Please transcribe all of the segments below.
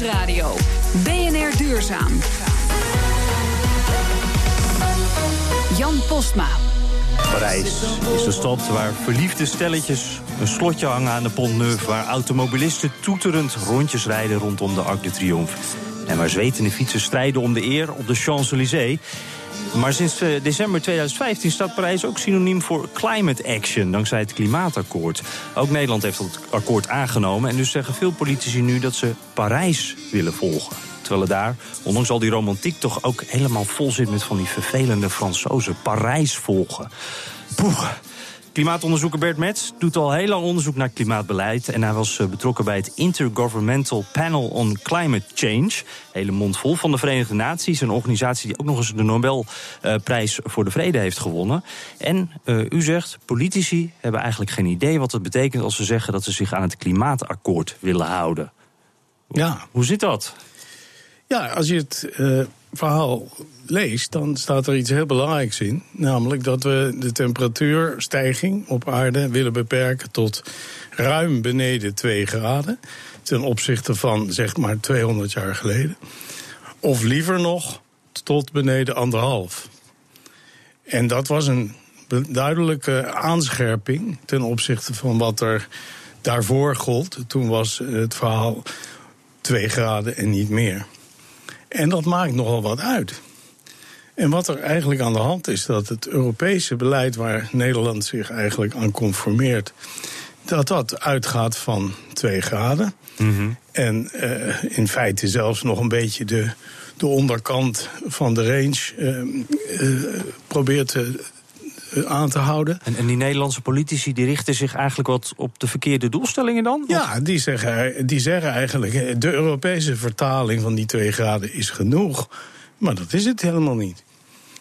Nieuwsradio. BNR Duurzaam. Jan Postma. Parijs is de stad waar verliefde stelletjes een slotje hangen aan de Pont Neuf... waar automobilisten toeterend rondjes rijden rondom de Arc de Triomphe... en waar zwetende fietsen strijden om de eer op de Champs-Élysées... Maar sinds uh, december 2015 staat Parijs ook synoniem voor climate action, dankzij het klimaatakkoord. Ook Nederland heeft het akkoord aangenomen en dus zeggen veel politici nu dat ze Parijs willen volgen. Terwijl het daar, ondanks al die romantiek, toch ook helemaal vol zit met van die vervelende Fransozen. Parijs volgen. Poeh. Klimaatonderzoeker Bert Metz doet al heel lang onderzoek naar klimaatbeleid. En hij was eh, betrokken bij het Intergovernmental Panel on Climate Change. Hele mond vol van de Verenigde Naties. Een organisatie die ook nog eens de Nobelprijs voor de Vrede heeft gewonnen. En uh, u zegt, politici hebben eigenlijk geen idee wat het betekent als ze zeggen dat ze zich aan het klimaatakkoord willen houden. Ja. Hoe zit dat? Ja, als je het uh, verhaal leest, dan staat er iets heel belangrijks in. Namelijk dat we de temperatuurstijging op aarde willen beperken tot ruim beneden 2 graden. Ten opzichte van zeg maar 200 jaar geleden. Of liever nog tot beneden anderhalf. En dat was een duidelijke aanscherping ten opzichte van wat er daarvoor gold. Toen was het verhaal 2 graden en niet meer. En dat maakt nogal wat uit. En wat er eigenlijk aan de hand is, dat het Europese beleid waar Nederland zich eigenlijk aan conformeert, dat dat uitgaat van 2 graden. Mm -hmm. En uh, in feite zelfs nog een beetje de, de onderkant van de range uh, uh, probeert te, aan te houden. En, en, die Nederlandse politici die richten zich eigenlijk wat op de verkeerde doelstellingen dan? Ja, die zeggen, die zeggen eigenlijk, de Europese vertaling van die 2 graden is genoeg. Maar dat is het helemaal niet.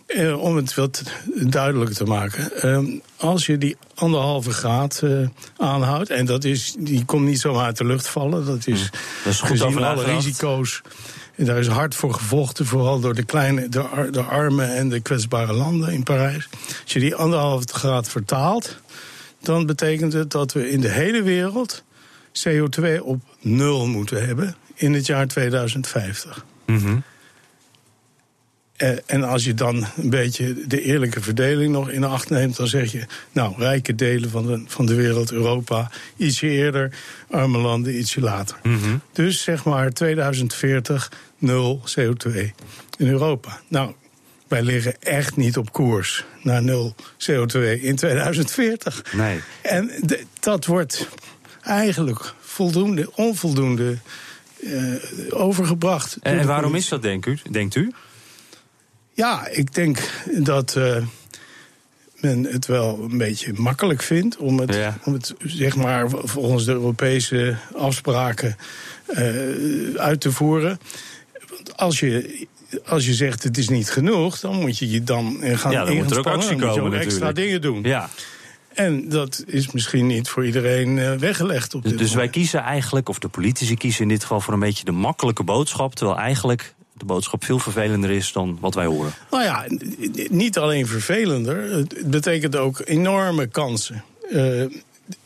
Eh, om het wat duidelijker te maken. Eh, als je die anderhalve graad eh, aanhoudt, en dat is, die komt niet zomaar uit de lucht vallen. Dat is, mm, dat is gezien alle risico's. En daar is hard voor gevochten, vooral door de kleine, de, de arme en de kwetsbare landen in Parijs. Als je die anderhalve graad vertaalt, dan betekent het dat we in de hele wereld CO2 op nul moeten hebben in het jaar 2050. Mm. En als je dan een beetje de eerlijke verdeling nog in acht neemt, dan zeg je, nou, rijke delen van de, van de wereld, Europa, ietsje eerder, arme landen ietsje later. Mm -hmm. Dus zeg maar 2040, nul CO2 in Europa. Nou, wij liggen echt niet op koers naar nul CO2 in 2040. Nee. En de, dat wordt eigenlijk voldoende, onvoldoende uh, overgebracht. En, en waarom is dat, denkt u? Denkt u? Ja, ik denk dat uh, men het wel een beetje makkelijk vindt om het, ja. om het zeg maar, volgens de Europese afspraken uh, uit te voeren. Want als je als je zegt het is niet genoeg, dan moet je je dan gaan ja, dan moet er ook actie komen, dan moet je ook extra dingen doen. Ja. En dat is misschien niet voor iedereen uh, weggelegd. Op dus, dit dus wij kiezen eigenlijk, of de politici kiezen in dit geval voor een beetje de makkelijke boodschap, terwijl eigenlijk de boodschap veel vervelender is dan wat wij horen. Nou ja, niet alleen vervelender. Het betekent ook enorme kansen. Uh,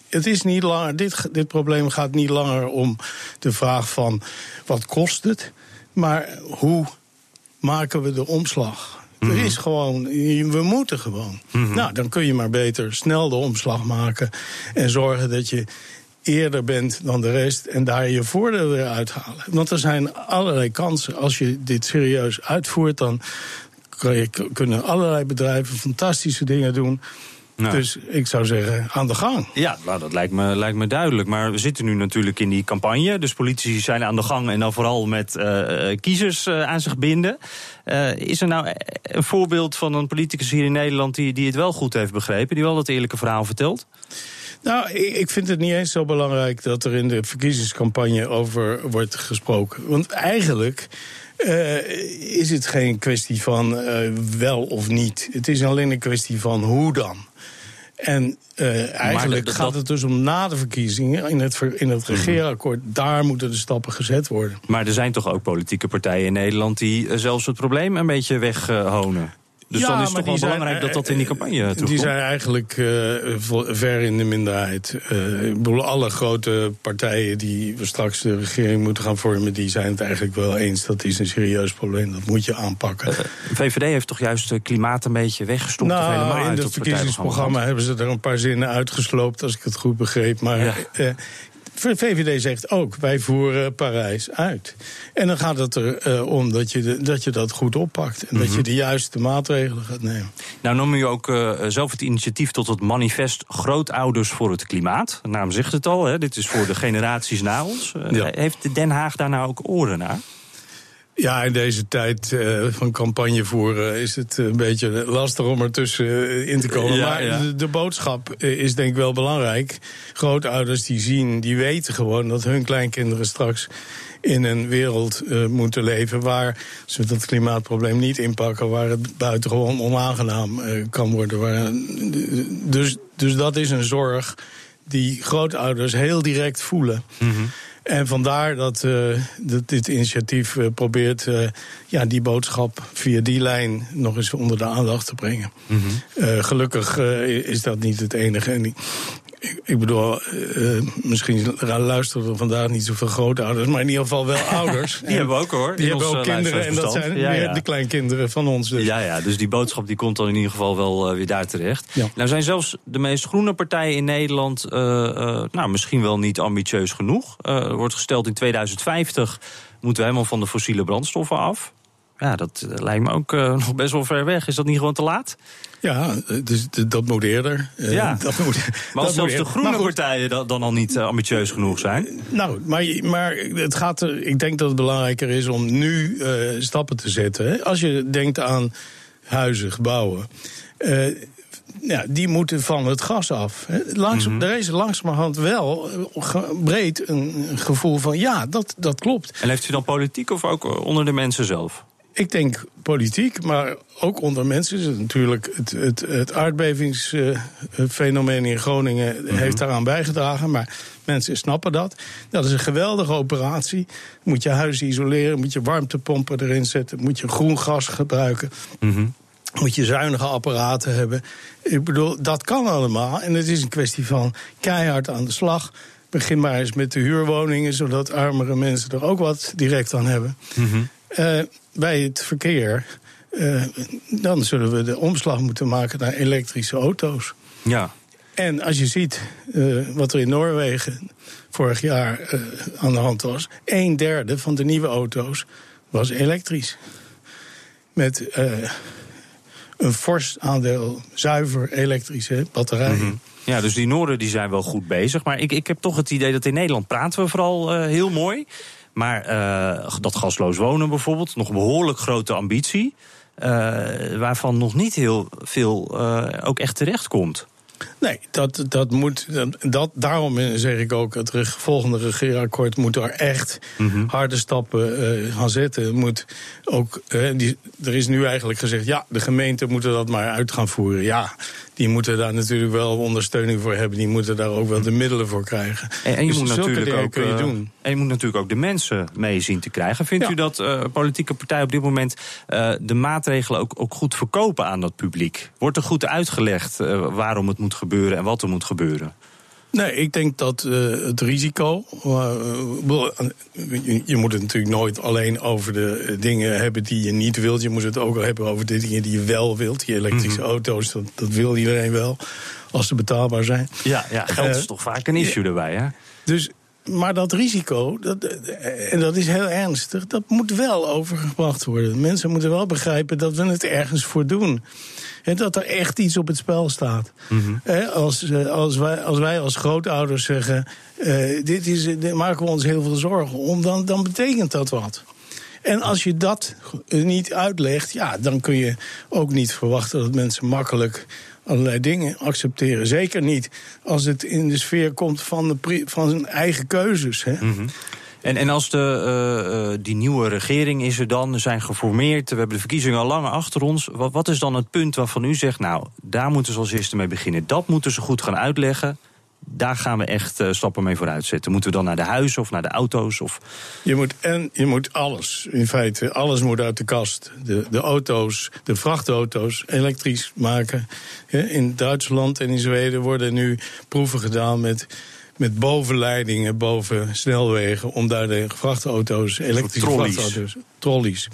het is niet langer, dit, dit probleem gaat niet langer om de vraag van wat kost het, maar hoe maken we de omslag? Mm -hmm. Er is gewoon, we moeten gewoon. Mm -hmm. Nou, dan kun je maar beter snel de omslag maken en zorgen dat je eerder bent dan de rest en daar je voordeel weer uithalen. Want er zijn allerlei kansen. Als je dit serieus uitvoert, dan kunnen allerlei bedrijven fantastische dingen doen. Dus ik zou zeggen, aan de gang. Ja, nou, dat lijkt me, lijkt me duidelijk. Maar we zitten nu natuurlijk in die campagne. Dus politici zijn aan de gang en dan vooral met uh, kiezers uh, aan zich binden. Uh, is er nou een voorbeeld van een politicus hier in Nederland... Die, die het wel goed heeft begrepen, die wel dat eerlijke verhaal vertelt? Nou, ik vind het niet eens zo belangrijk dat er in de verkiezingscampagne over wordt gesproken. Want eigenlijk uh, is het geen kwestie van uh, wel of niet. Het is alleen een kwestie van hoe dan. En uh, eigenlijk dat, gaat het dus om na de verkiezingen in het, in het regeerakkoord. Daar moeten de stappen gezet worden. Maar er zijn toch ook politieke partijen in Nederland die zelfs het probleem een beetje weghonen? Dus Ja, dan is het toch wel die zijn, belangrijk dat dat eh, in die campagne Die terugkomt. zijn eigenlijk eh, ver in de minderheid. Eh, ik bedoel, alle grote partijen die we straks de regering moeten gaan vormen... die zijn het eigenlijk wel eens. Dat is een serieus probleem, dat moet je aanpakken. De VVD heeft toch juist eh, klimaat een beetje weggestopt nou, in uit het het verkiezingsprogramma hebben ze er een paar zinnen uitgesloopt... als ik het goed begreep. Maar Ja. Eh, VVD zegt ook, wij voeren Parijs uit. En dan gaat het er eh, om dat je, de- dat je dat goed oppakt. En Mhm. dat je de juiste maatregelen gaat nemen. Nou noem je ook eh, zelf het initiatief tot het manifest Grootouders voor het Klimaat. De naam zegt het al, hè, dit is voor de generaties na ons. Eh, Ja. Heeft Den Haag daar nou ook oren naar? Ja, in deze tijd eh, van campagne voeren is het een beetje lastig om ertussen eh, in te komen. Ja, maar ja. De, de boodschap eh, is denk ik wel belangrijk. Grootouders die zien, die weten gewoon dat hun kleinkinderen straks in een wereld eh, moeten leven waar ze dat klimaatprobleem niet inpakken, waar het buitengewoon onaangenaam eh, kan worden. Waar, dus, dus dat is een zorg die grootouders heel direct voelen. En vandaar dat, eh, dat dit initiatief eh, probeert eh, ja, die boodschap via die lijn nog eens onder de aandacht te brengen. Eh, gelukkig is dat niet het enige. En ik, bedoel, eh, misschien luisteren er vandaag niet zoveel grootouders, maar in ieder geval wel ouders. Die hebben we ook hoor. Die hebben ook kinderen en dat zijn Ja, ja. de kleinkinderen van ons. Dus. Ja, ja, dus die boodschap die komt dan in ieder geval wel eh, weer daar terecht. Ja. Nou zijn zelfs de meest groene partijen in Nederland nou, misschien wel niet ambitieus genoeg. Er wordt gesteld in 2050 moeten we helemaal van de fossiele brandstoffen af. Ja, dat eh, lijkt me ook eh, nog best wel ver weg. Is dat niet gewoon te laat? Ja, dus d- dat moet eerder. Eh, Ja. dat moet, Maar dat als zelfs de groene partijen dan, dan al niet eh, ambitieus genoeg zijn. Nou, maar, maar het gaat er, ik denk dat het belangrijker is om nu eh, stappen te zetten. Hè. Als je denkt aan huizen, gebouwen. eh, ja, die moeten van het gas af. Hè. Langs, Mhm. Er is langzamerhand wel eh, breed een gevoel van ja, dat, dat klopt. En heeft u dan politiek of ook eh, onder de mensen zelf? Ik denk politiek, maar ook onder mensen. is het Natuurlijk, het, het, het aardbevingsfenomeen in Groningen heeft daaraan bijgedragen. Maar mensen snappen dat. Dat is een geweldige operatie. Moet je huizen isoleren, moet je warmtepompen erin zetten, moet je groen gas gebruiken. Moet je zuinige apparaten hebben. Ik bedoel, dat kan allemaal. En het is een kwestie van keihard aan de slag. Begin maar eens met de huurwoningen, zodat armere mensen er ook wat direct aan hebben. Eh, bij het verkeer, eh, dan zullen we de omslag moeten maken naar elektrische auto's. Ja. En als je ziet eh, wat er in Noorwegen vorig jaar aan de hand was, een derde van de nieuwe auto's was elektrisch. Met een fors aandeel zuiver elektrische batterijen. Ja, dus die Noorden die zijn wel goed bezig. Maar ik, ik heb toch het idee dat in Nederland praten we vooral heel mooi. Maar eh, dat gasloos wonen bijvoorbeeld, nog een behoorlijk grote ambitie. eh, waarvan nog niet heel veel eh, ook echt terecht komt. Nee, dat, dat moet. Dat, daarom zeg ik ook: het volgende regeerakkoord moet er echt harde stappen gaan zetten. Moet ook, die, er is nu eigenlijk gezegd: ja, de gemeenten moeten dat maar uit gaan voeren. Ja, die moeten daar natuurlijk wel ondersteuning voor hebben. Die moeten daar ook wel de middelen voor krijgen. En, en je Dus moet natuurlijk ook, kun je eh, doen. En je moet natuurlijk ook de mensen mee zien te krijgen. Vindt Ja. u dat eh, politieke partijen op dit moment eh, de maatregelen ook, ook goed verkopen aan dat publiek? Wordt er goed uitgelegd waarom het moet gebeuren en wat er moet gebeuren? Nee, ik denk dat eh, het risico. eh, je, je moet het natuurlijk nooit alleen over de eh, dingen hebben die je niet wilt. Je moet het ook hebben over de dingen die je wel wilt. Die elektrische auto's, dat, dat wil iedereen wel. Als ze betaalbaar zijn. Ja, ja geld is toch vaak een issue erbij, hè? Dus, maar dat risico, dat, eh, en dat is heel ernstig, dat moet wel overgebracht worden. Mensen moeten wel begrijpen dat we het ergens voor doen. En dat er echt iets op het spel staat. Hè, als, eh, als, wij, als wij als grootouders zeggen: eh, dit is, dit maken we ons heel veel zorgen om, dan, dan betekent dat wat. En als je dat niet uitlegt, ja, dan kun je ook niet verwachten dat mensen makkelijk allerlei dingen accepteren. Zeker niet als het in de sfeer komt van, de van zijn eigen keuzes. Hè. En, en als de, eh, eh, die nieuwe regering is er dan, zijn geformeerd, we hebben de verkiezingen al lang achter ons. Wat, wat is dan het punt waarvan u zegt, nou, daar moeten ze als eerste mee beginnen? Dat moeten ze goed gaan uitleggen. Daar gaan we echt uh, stappen mee vooruit zetten. Moeten we dan naar de huizen of naar de auto's? Of... Je moet en je moet alles, in feite, alles moet uit de kast. De, de auto's, de vrachtauto's, elektrisch maken. In Duitsland en in Zweden worden nu proeven gedaan met met bovenleidingen boven snelwegen om daar de vrachtauto's, elektrische vrachtauto's, trolleys.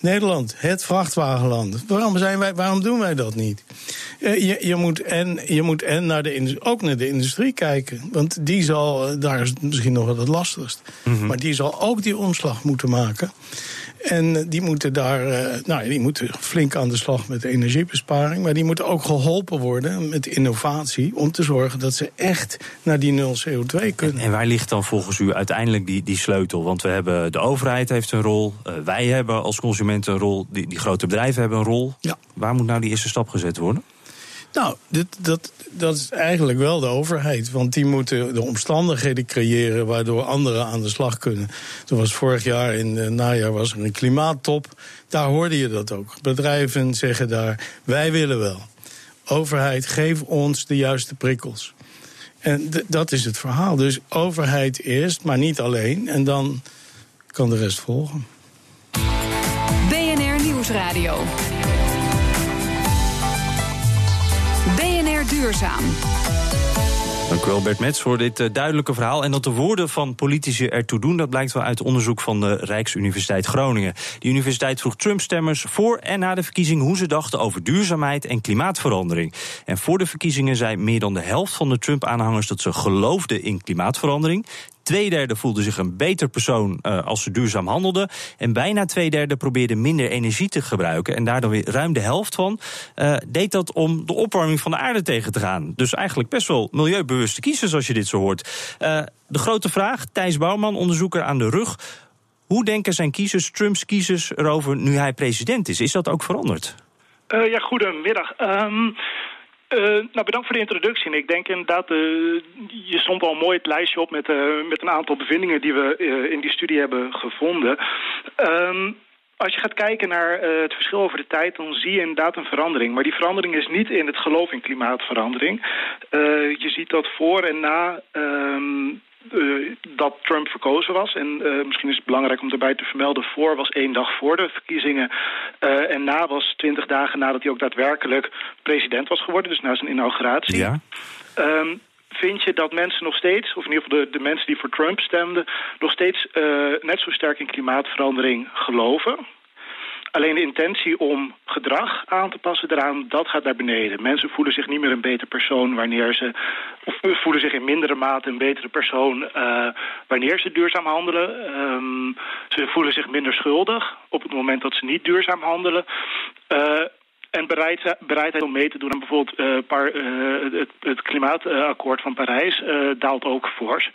Nederland, het vrachtwagenland. Waarom, zijn wij, waarom doen wij dat niet? Eh, je, je, moet en, je moet en naar de, ook naar de industrie kijken. Want die zal, eh, daar is misschien nog wel het lastigst. Mhm. Maar die zal ook die omslag moeten maken. En eh, die moeten daar nou, die moeten flink aan de slag met energiebesparing. Maar die moeten ook geholpen worden met innovatie. Om te zorgen dat ze echt naar die nul CO2 kunnen. En, waar ligt dan volgens u uiteindelijk die, die sleutel? Want we hebben de overheid heeft een rol. wij hebben als consumenten een rol. Die, die grote bedrijven hebben een rol. Ja. Waar moet nou die eerste stap gezet worden? Nou, dit, dat, dat is eigenlijk wel de overheid. Want die moeten de omstandigheden creëren waardoor anderen aan de slag kunnen. Er was vorig jaar in het najaar was er een klimaattop. Daar hoorde je dat ook. Bedrijven zeggen daar: wij willen wel. Overheid, geef ons de juiste prikkels. En dat is het verhaal. Dus overheid eerst, maar niet alleen. En dan kan de rest volgen. BNR Nieuwsradio. Duurzaam. Dank u wel, Bert Metz, voor dit uh, duidelijke verhaal. En dat de woorden van politici ertoe doen, dat blijkt wel uit onderzoek van de Rijksuniversiteit Groningen. Die universiteit vroeg Trump-stemmers voor en na de verkiezing hoe ze dachten over duurzaamheid en klimaatverandering. En voor de verkiezingen zei meer dan de helft van de Trump-aanhangers dat ze geloofden in klimaatverandering. Tweederde voelde zich een beter persoon uh, als ze duurzaam handelde. En bijna twee derde probeerde minder energie te gebruiken. En daardoor weer ruim de helft van uh, deed dat om de opwarming van de aarde tegen te gaan. Dus eigenlijk best wel milieubewuste kiezers als je dit zo hoort. Uh, de grote vraag, Thijs Bouwman, onderzoeker aan de rug. Hoe denken zijn kiezers, Trumps kiezers, erover nu hij president is? Is dat ook veranderd? Ja, goedemiddag. Um, uh, nou, bedankt voor de introductie. En ik denk inderdaad, uh, je stond al mooi het lijstje op met, uh, met een aantal bevindingen die we in die studie hebben gevonden. Um, als je gaat kijken naar het verschil over de tijd, dan zie je inderdaad een verandering. Maar die verandering is niet in het geloof in klimaatverandering. je ziet dat voor en na um, uh, dat Trump verkozen was. En uh, misschien is het belangrijk om erbij te vermelden... voor was één dag voor de verkiezingen. Uh, en na was twintig dagen nadat hij ook daadwerkelijk president was geworden. Dus na zijn inauguratie. Ja. Um, vind je dat mensen nog steeds, of in ieder geval de, de mensen die voor Trump stemden... nog steeds net zo sterk in klimaatverandering geloven... Alleen de intentie om gedrag aan te passen eraan, dat gaat naar beneden. Mensen voelen zich niet meer een beter persoon wanneer ze... of voelen zich in mindere mate een betere persoon uh, wanneer ze duurzaam handelen. Um, ze voelen zich minder schuldig op het moment dat ze niet duurzaam handelen. Uh, en bereid, bereidheid om mee te doen aan bijvoorbeeld uh, het, het, klimaatakkoord van Parijs daalt ook fors.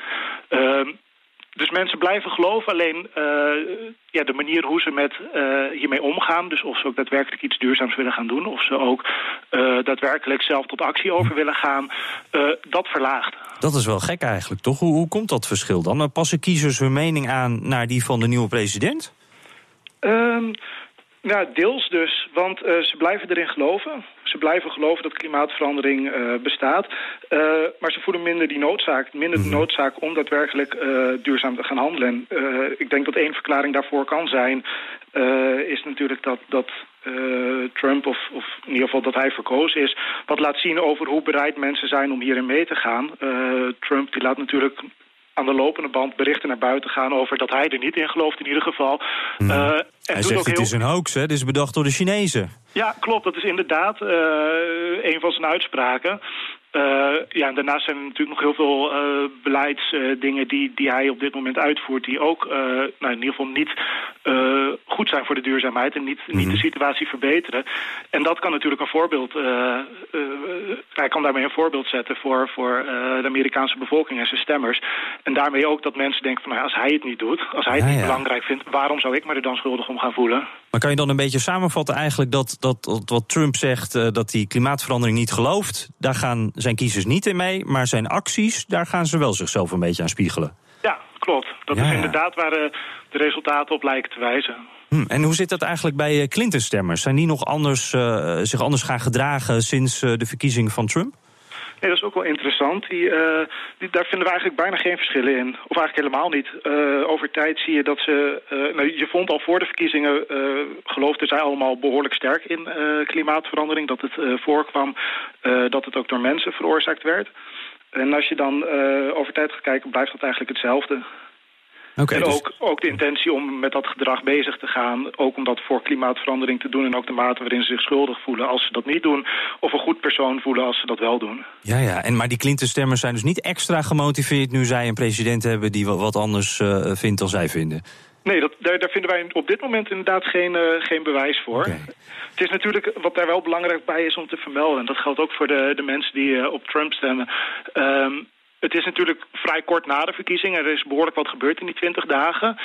Dus mensen blijven geloven, alleen uh, ja, de manier hoe ze met, uh, hiermee omgaan... dus of ze ook daadwerkelijk iets duurzaams willen gaan doen... of ze ook uh, daadwerkelijk zelf tot actie over willen gaan, dat verlaagt. Dat is wel gek eigenlijk, toch? Hoe, hoe komt dat verschil dan? Passen kiezers hun mening aan naar die van de nieuwe president? Um, nou, deels dus, want uh, ze blijven erin geloven. Ze blijven geloven dat klimaatverandering uh, bestaat. Uh, maar ze voelen minder die noodzaak, minder de mhm. noodzaak om daadwerkelijk duurzaam te gaan handelen. En ik denk dat één verklaring daarvoor kan zijn, is natuurlijk dat, dat Trump, of, of, in ieder geval dat hij verkozen is, wat laat zien over hoe bereid mensen zijn om hierin mee te gaan. Trump die laat natuurlijk aan de lopende band berichten naar buiten gaan over dat hij er niet in gelooft in ieder geval. Uh, hij zegt het is een hoax, hè? Dit is bedacht door de Chinezen. Ja, klopt. Dat is inderdaad uh, een van zijn uitspraken. Uh, ja, en daarnaast zijn er natuurlijk nog heel veel uh, beleidsdingen die, die hij op dit moment uitvoert... die ook uh, nou, in ieder geval niet goed zijn voor de duurzaamheid... en niet, niet de mhm. situatie verbeteren. En dat kan natuurlijk een voorbeeld... hij kan daarmee een voorbeeld zetten voor, voor de Amerikaanse bevolking en zijn stemmers. En daarmee ook dat mensen denken van... Nou, als hij het niet doet, als hij het niet belangrijk vindt... waarom zou ik me er dan schuldig om gaan voelen? Maar kan je dan een beetje samenvatten eigenlijk dat, dat, dat wat Trump zegt... dat hij klimaatverandering niet gelooft... daar gaan zijn kiezers niet in mee, maar zijn acties, daar gaan ze wel zichzelf een beetje aan spiegelen. Ja, klopt. Dat is inderdaad waar de, de resultaten op lijken te wijzen. Hm, en hoe zit dat eigenlijk bij eh, Clinton-stemmers? Zijn die nog anders, uh, zich anders gaan gedragen sinds uh, de verkiezing van Trump? Nee, dat is ook wel interessant. Die, uh, die, daar vinden we eigenlijk bijna geen verschillen in. Of eigenlijk helemaal niet. Uh, over tijd zie je dat ze... Uh, nou, je vond al voor de verkiezingen... geloofden zij allemaal behoorlijk sterk in klimaatverandering. Dat het voorkwam dat het ook door mensen veroorzaakt werd. En als je dan over tijd gaat kijken, blijft dat eigenlijk hetzelfde. Okay, en dus- ook, ook de intentie om met dat gedrag bezig te gaan. Ook om dat voor klimaatverandering te doen. En ook de mate waarin ze zich schuldig voelen als ze dat niet doen. Of een goed persoon voelen als ze dat wel doen. Ja, ja. En, maar die Clinton-stemmers zijn dus niet extra gemotiveerd... nu zij een president hebben die wat anders uh, vindt dan zij vinden. Nee, dat, daar, daar, vinden wij op dit moment inderdaad geen, uh, geen bewijs voor. Okay. Het is natuurlijk, wat daar wel belangrijk bij is om te vermelden... en dat geldt ook voor de, de mensen die uh, op Trump stemmen... Um, het is natuurlijk vrij kort na de verkiezingen. Er is behoorlijk wat gebeurd in die twintig dagen.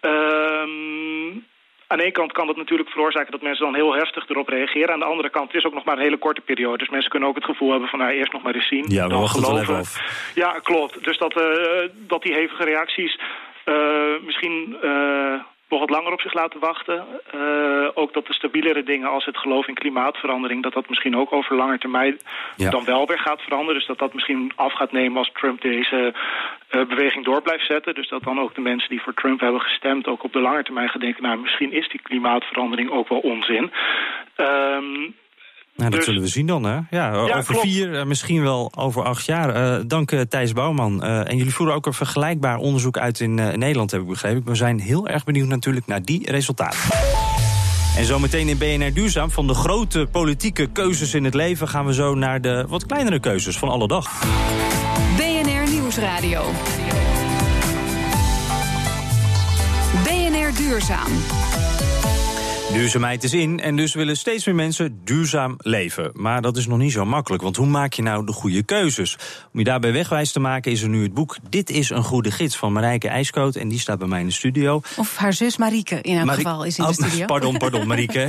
Um, aan de ene kant kan dat natuurlijk veroorzaken dat mensen dan heel heftig erop reageren. Aan de andere kant het is ook nog maar een hele korte periode. Dus mensen kunnen ook het gevoel hebben van nou, eerst nog maar eens zien. Ja, we wachten het even af. Ja, klopt. Dus dat, uh, dat die hevige reacties uh, misschien... Uh, nog wat langer op zich laten wachten. Uh, ook dat de stabielere dingen als het geloof in klimaatverandering... dat dat misschien ook over lange termijn ja. dan wel weer gaat veranderen. Dus dat dat misschien af gaat nemen als Trump deze uh, beweging door blijft zetten. Dus dat dan ook de mensen die voor Trump hebben gestemd... ook op de lange termijn gaan denken... nou, misschien is die klimaatverandering ook wel onzin. Um, nou, dat dus- zullen we zien dan, hè? Ja, over vier, uh, misschien wel over acht jaar. Uh, dank uh, Thijs Bouwman. en jullie voeren ook een vergelijkbaar onderzoek uit in Nederland, heb ik begrepen. We zijn heel erg benieuwd natuurlijk naar die resultaten. En zometeen in BNR Duurzaam, van de grote politieke keuzes in het leven... gaan we zo naar de wat kleinere keuzes van alle dag. BNR Nieuwsradio. BNR Duurzaam. Duurzaamheid is in en dus willen steeds meer mensen duurzaam leven. Maar dat is nog niet zo makkelijk, want hoe maak je nou de goede keuzes? Om je daarbij wegwijs te maken is er nu het boek Dit is een goede gids van Marijke IJskoot. En die staat bij mij in de studio. Of haar zus Marieke in elk geval is in de oh, studio. Pardon, pardon Marieke.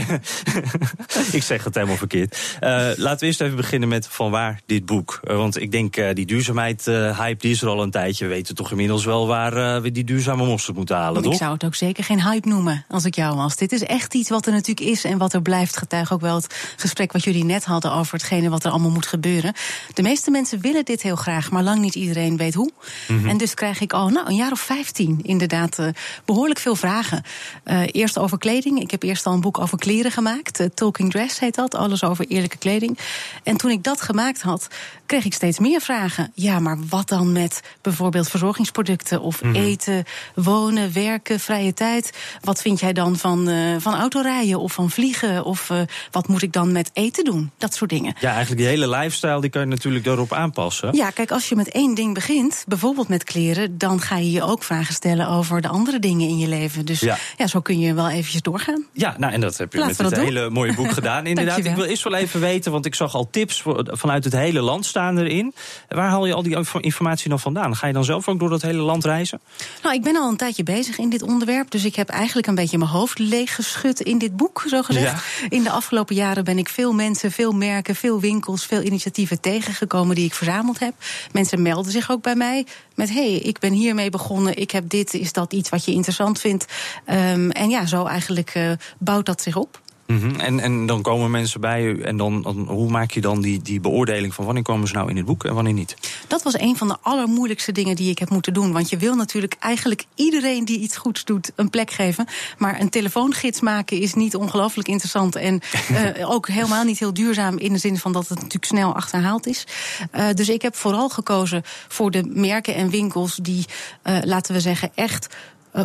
ik zeg het helemaal verkeerd. Uh, laten we eerst even beginnen met van waar dit boek. Uh, want ik denk uh, die duurzaamheid hype die is er al een tijdje. We weten toch inmiddels wel waar we die duurzame mosterd moeten halen, toch? Ik zou het ook zeker geen hype noemen als ik jou was. Dit is echt iets wat er natuurlijk is en wat er blijft. Getuig ook wel het gesprek wat jullie net hadden over hetgene wat er allemaal moet gebeuren. De meeste mensen willen dit heel graag, maar lang niet iedereen weet hoe. Mhm. En dus krijg ik al nou, een jaar of vijftien inderdaad uh, behoorlijk veel vragen. Uh, eerst over kleding. Ik heb eerst al een boek over kleren gemaakt. Uh, Talking Dress heet dat. Alles over eerlijke kleding. En toen ik dat gemaakt had, kreeg ik steeds meer vragen. Ja, maar wat dan met bijvoorbeeld verzorgingsproducten of mm -hmm. eten, wonen, werken, vrije tijd? Wat vind jij dan van, van autorijden? of van vliegen? Of uh, wat moet ik dan met eten doen? Dat soort dingen. Ja, eigenlijk die hele lifestyle die kan je natuurlijk daarop aanpassen. Ja, kijk, als je met één ding begint, bijvoorbeeld met kleren, dan ga je je ook vragen stellen over de andere dingen in je leven. Dus ja, ja zo kun je wel eventjes doorgaan. Ja, nou en dat heb je met dit hele mooie boek gedaan. Inderdaad, ik wil eerst wel even weten, want ik zag al tips vanuit het hele land staan erin. Waar haal je al die informatie dan vandaan? Ga je dan zelf ook door dat hele land reizen? Nou, ik ben al een tijdje bezig in dit onderwerp, dus ik heb eigenlijk een beetje mijn hoofd leeggeschud in dit boek zo gezegd. In de afgelopen jaren ben ik veel mensen, veel merken, veel winkels, veel initiatieven tegengekomen die ik verzameld heb. Mensen melden zich ook bij mij met: hey, ik ben hiermee begonnen, ik heb dit, is dat iets wat je interessant vindt? Um, en ja, zo eigenlijk uh, bouwt dat zich op. Mm -hmm. en, en dan komen mensen bij u en dan, dan, hoe maak je dan die, die beoordeling van wanneer komen ze nou in het boek en wanneer niet? Dat was een van de allermoeilijkste dingen die ik heb moeten doen. Want je wil natuurlijk eigenlijk iedereen die iets goeds doet een plek geven. Maar een telefoongids maken is niet ongelooflijk interessant. En uh, ook helemaal niet heel duurzaam in de zin van dat het natuurlijk snel achterhaald is. Uh, dus ik heb vooral gekozen voor de merken en winkels die, uh, laten we zeggen, echt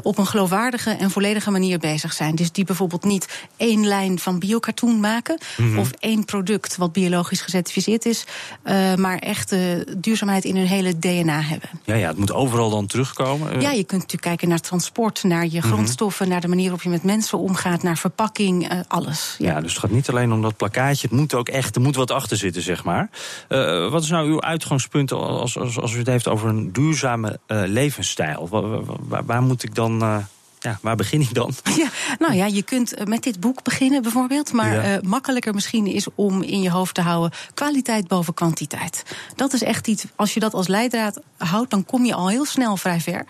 op een geloofwaardige en volledige manier bezig zijn. Dus die bijvoorbeeld niet één lijn van biocartoon maken mm -hmm. of één product wat biologisch gecertificeerd is, uh, maar echt uh, duurzaamheid in hun hele DNA hebben. Ja, ja, het moet overal dan terugkomen. Ja, je kunt natuurlijk kijken naar transport, naar je grondstoffen, mm -hmm. naar de manier waarop je met mensen omgaat, naar verpakking, alles. Ja. ja. dus het gaat niet alleen om dat plakkaatje, het moet ook echt, er moet wat achter zitten, zeg maar. wat is nou uw uitgangspunt als, als, als u het heeft over een duurzame levensstijl? Waar, waar, waar moet ik dan hvordan eh, ja, waar begin ik dan? Ja, nou ja, je kunt eh, met dit boek beginnen bijvoorbeeld. Maar ja. uh, makkelijker misschien is om in je hoofd te houden... kwaliteit boven kwantiteit. Dat is echt iets, als je dat als leidraad houdt... dan kom je al heel snel vrij ver.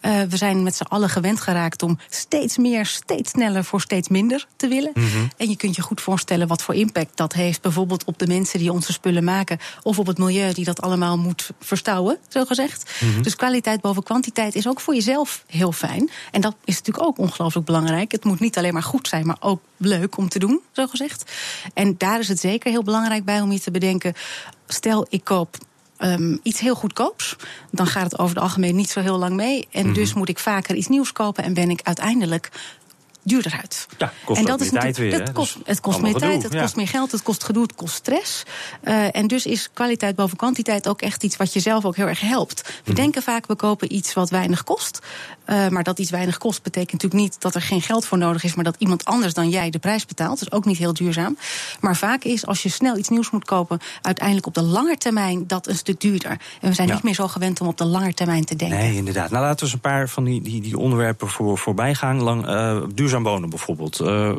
Uh, we zijn met z'n allen gewend geraakt om steeds meer, steeds sneller... voor steeds minder te willen. Mm -hmm. En je kunt je goed voorstellen wat voor impact dat heeft... bijvoorbeeld op de mensen die onze spullen maken... of op het milieu die dat allemaal moet verstouwen, zo gezegd. Mm -hmm. Dus kwaliteit boven kwantiteit is ook voor jezelf heel fijn. En dat is natuurlijk ook ongelooflijk belangrijk. Het moet niet alleen maar goed zijn, maar ook leuk om te doen, zo gezegd. En daar is het zeker heel belangrijk bij om je te bedenken: stel ik koop. Um, iets heel goedkoops, dan gaat het over het algemeen niet zo heel lang mee. En mm -hmm. dus moet ik vaker iets nieuws kopen en ben ik uiteindelijk duurder uit. Ja, kost en dat is tijd weer. Het kost, het kost meer gedoe, tijd, het ja. kost meer geld, het kost gedoe, het kost stress. Uh, en dus is kwaliteit boven kwantiteit ook echt iets wat jezelf ook heel erg helpt. We Mhm. denken vaak, we kopen iets wat weinig kost. Uh, maar dat iets weinig kost betekent natuurlijk niet dat er geen geld voor nodig is, maar dat iemand anders dan jij de prijs betaalt. Dat is ook niet heel duurzaam. Maar vaak is als je snel iets nieuws moet kopen, uiteindelijk op de lange termijn dat een stuk duurder. En we zijn Ja. niet meer zo gewend om op de lange termijn te denken. Nee, inderdaad. Nou, laten we eens een paar van die, die, die onderwerpen voor, voorbij gaan. Lang, eh, duurzaam wonen bijvoorbeeld. Eh,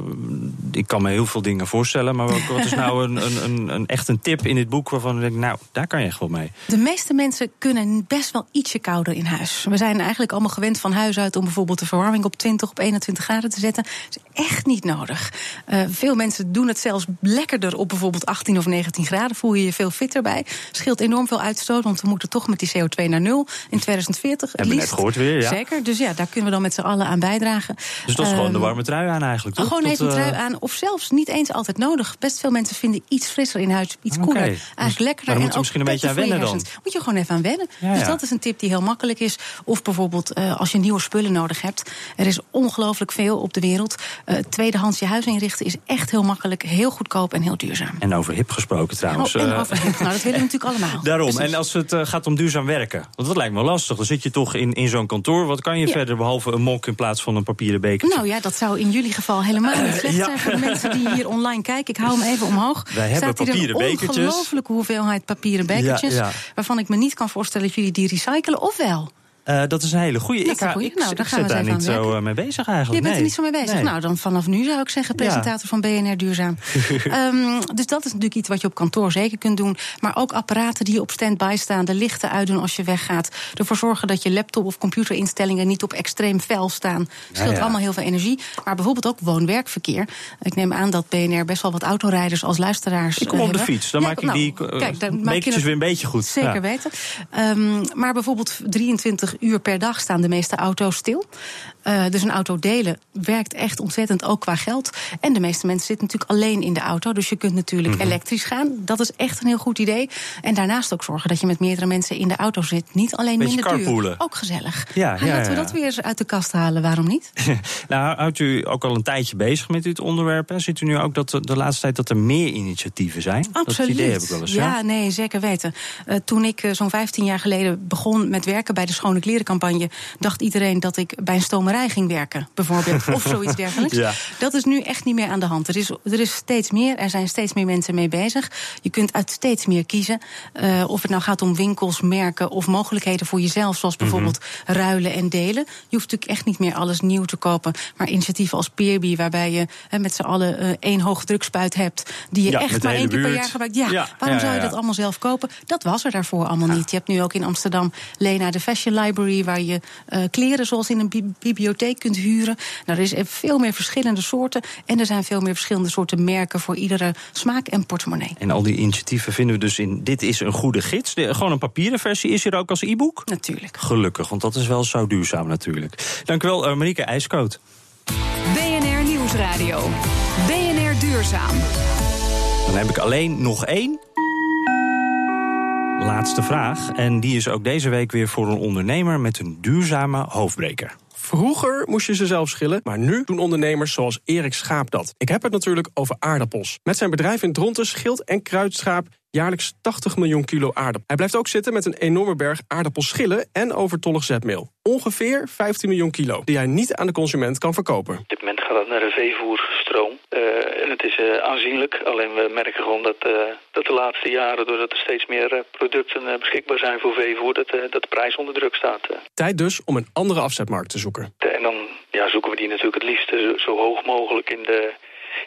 ik kan me heel veel dingen voorstellen. Maar wat, wat is nou een, een, een, echt een tip in dit boek waarvan ik denk, nou, daar kan je echt wel mee. De meeste mensen kunnen best wel ietsje kouder in huis. We zijn eigenlijk allemaal gewend van huis uit om bijvoorbeeld de verwarming op 20, op 21 graden te zetten. Dat is echt niet nodig. Uh, veel mensen doen het zelfs lekkerder op bijvoorbeeld 18 of 19 graden. Voel je je veel fitter bij. Scheelt enorm veel uitstoot, want we moeten toch met die CO2 naar nul in 2040. het Hebben we net gehoord weer, ja. Zeker, dus ja, daar kunnen we dan met z'n allen aan bijdragen. Dus dat is gewoon de Ehm, warme trui aan eigenlijk, toch? Gewoon even een eh, trui aan, of zelfs niet eens altijd nodig. Best veel mensen vinden iets frisser in huis, iets koeler. dus- Eigenlijk lekkerder. daar en moet je ook misschien een beetje aan wennen dan. Moet je gewoon even aan wennen. Ja, dus ja. dat is een tip die heel makkelijk is. Of bijvoorbeeld eh, als je nieuwe spullen nodig hebt. Er is ongelooflijk veel op de wereld. Eh, tweedehands je huis inrichten is echt heel makkelijk, heel goedkoop en heel duurzaam. En over hip gesproken trouwens. Oh, en eh, over hip. Nou, dat willen we natuurlijk allemaal. Daarom, Precies. en als het eh, gaat om duurzaam werken, want dat lijkt me lastig. Dan zit je toch in, in zo'n kantoor. Wat kan je Ja. verder behalve een mok in plaats van een papieren beker? Nou ja, dat zou in jullie geval helemaal niet slecht ja. zijn voor de mensen die hier online kijken. Ik hou hem even omhoog. Wij hebben Staat hier papieren een bekertjes. ongelooflijke hoeveelheid papieren bekertjes. Waarvan ik me niet kan voorstellen dat jullie die recyclen, of wel? Eh, dat is een hele goede. Dat Ik, Nou, ik daar gaan we niet zo werken. eh, mee bezig Je eigenlijk. bent nee. er niet zo mee bezig. Nee. Nou, dan vanaf nu zou ik zeggen, presentator van BNR Duurzaam. Ehm, dus dat is natuurlijk iets wat je op kantoor zeker kunt doen. Maar ook apparaten die op standby staan, de lichten uitdoen als je weggaat. Ervoor zorgen dat je laptop of computerinstellingen niet op extreem fel staan. Scheelt ja. allemaal heel veel energie. Maar bijvoorbeeld ook woon-werkverkeer. Ik neem aan dat BNR best wel wat autorijders als luisteraars Ik kom eh, op de fiets. Dan maak ik nou, die eh, kijk, dan maak je het- weer een beetje goed. Zeker weten. Ehm, maar bijvoorbeeld 23 uur per dag staan de meeste auto's stil. Eh, dus een auto delen werkt echt ontzettend ook qua geld. En de meeste mensen zitten natuurlijk alleen in de auto. Dus je kunt natuurlijk Mhm. elektrisch gaan. Dat is echt een heel goed idee. En daarnaast ook zorgen dat je met meerdere mensen in de auto zit. Niet alleen Beetje minder duur. carpoolen. Ook gezellig. Ja, ja, Laten we ja. dat weer eens uit de kast halen. Waarom niet? Nou, houdt u ook al een tijdje bezig met dit onderwerp? Hè? Ziet u nu ook dat de, de laatste tijd dat er meer initiatieven zijn? Absoluut. Dat idee heb ik wel eens. ja, nee, zeker weten. Eh, toen ik eh, zo'n 15 jaar geleden begon met werken bij de Schone Klerencampagne, dacht iedereen dat ik bij een stomerij ging werken, bijvoorbeeld. of zoiets dergelijks. Ja. Dat is nu echt niet meer aan de hand. Er is, er is steeds meer, er zijn steeds meer mensen mee bezig. Je kunt uit steeds meer kiezen. Eh, of het nou gaat om winkels, merken of mogelijkheden voor jezelf, zoals bijvoorbeeld Mhm. ruilen en delen. Je hoeft natuurlijk echt niet meer alles nieuw te kopen. Maar initiatieven als Peerby, waarbij je hè, met z'n allen eh, één hoogdrukspuit hebt, die je Ja, echt maar één keer per jaar gebruikt. Ja, Ja, waarom zou je dat allemaal zelf kopen? Dat was er daarvoor allemaal niet. Je hebt nu ook in Amsterdam Lena de Fashion Library, waar je eh, kleren zoals in een bi- bibliotheek kunt huren. Nou, er is er veel meer verschillende soorten. En er zijn veel meer verschillende soorten merken voor iedere smaak en portemonnee. En al die initiatieven vinden we dus in Dit is een goede gids. De- gewoon een papieren versie is hier ook als e-book? Natuurlijk. Gelukkig, want dat is wel zo duurzaam natuurlijk. Dank u wel, eh, Marieke IJskoot. BNR Nieuwsradio. BNR Duurzaam. Dan heb ik alleen nog één. Laatste vraag. En die is ook deze week weer voor een ondernemer met een duurzame hoofdbreker. Vroeger moest je ze zelf schillen, maar nu doen ondernemers zoals Erik Schaap dat. Ik heb het natuurlijk over aardappels. Met zijn bedrijf in Dronten schilt en kruidschaap jaarlijks 80 miljoen kilo aardappel. Hij blijft ook zitten met een enorme berg aardappelschillen en overtollig zetmeel. Ongeveer 15 miljoen kilo, die hij niet aan de consument kan verkopen. Op dit moment gaat het naar de veevoerstroom. Eh, en het is eh, aanzienlijk. Alleen we merken gewoon dat, eh, dat de laatste jaren, doordat er steeds meer producten beschikbaar zijn voor veevoer, dat, dat de prijs onder druk staat. Tijd dus om een andere afzetmarkt te zoeken. En dan ja, zoeken we die natuurlijk het liefst zo hoog mogelijk in de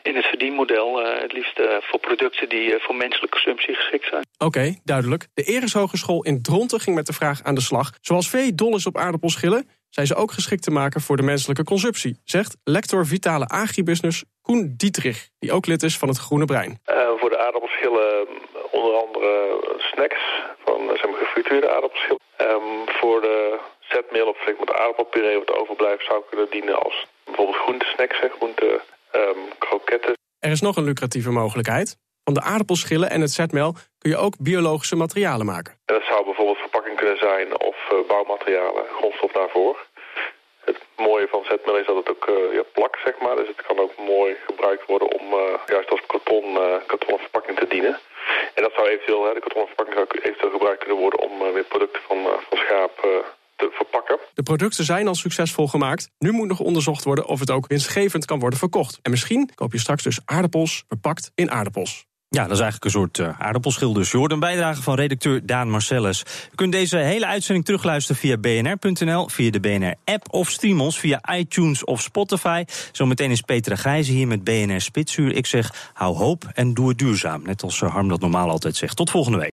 in het verdienmodel. Uh, het liefst uh, voor producten die uh, voor menselijke consumptie geschikt zijn. Oké, duidelijk. De Eres Hogeschool in Dronten ging met de vraag aan de slag. Zoals vee dol is op aardappelschillen, zijn ze ook geschikt te maken voor de menselijke consumptie, zegt lector Vitale Agribusiness Koen Dietrich, die ook lid is van het Groene Brein. voor de aardappelschillen onder andere snacks, van zeg maar, gefrituurde aardappelschillen. Um, voor de zetmeel of met aardappelpuree wat overblijft zou kunnen dienen als bijvoorbeeld groentesnacks, groente um, kroketten. Er is nog een lucratieve mogelijkheid. Van de aardappelschillen en het zetmeel kun je ook biologische materialen maken. En dat zou bijvoorbeeld verpakking kunnen zijn of uh, bouwmaterialen, grondstof daarvoor. Het mooie van zetmeel is dat het ook uh, ja, plakt, zeg maar. Dus het kan ook mooi gebruikt worden om uh, juist als karton, kartonnen verpakking te dienen. En dat zou eventueel, hè, de kartonnen verpakking zou eventueel gebruikt kunnen worden om weer producten van, van schaap te verpakken. De producten zijn al succesvol gemaakt. Nu moet nog onderzocht worden of het ook winstgevend kan worden verkocht. En misschien koop je straks dus aardappels verpakt in aardappels. Ja, dat is eigenlijk een soort uh, aardappelschil dus. Je hoort een bijdrage van redacteur Daan Marcellus. U kunt deze hele uitzending terugluisteren via bnr.nl, via de BNR-app of stream ons via iTunes of Spotify. Zometeen is Petra Gijzen hier met BNR Spitsuur. Ik zeg, hou hoop en doe het duurzaam. Net als Harm dat normaal altijd zegt. Tot volgende week.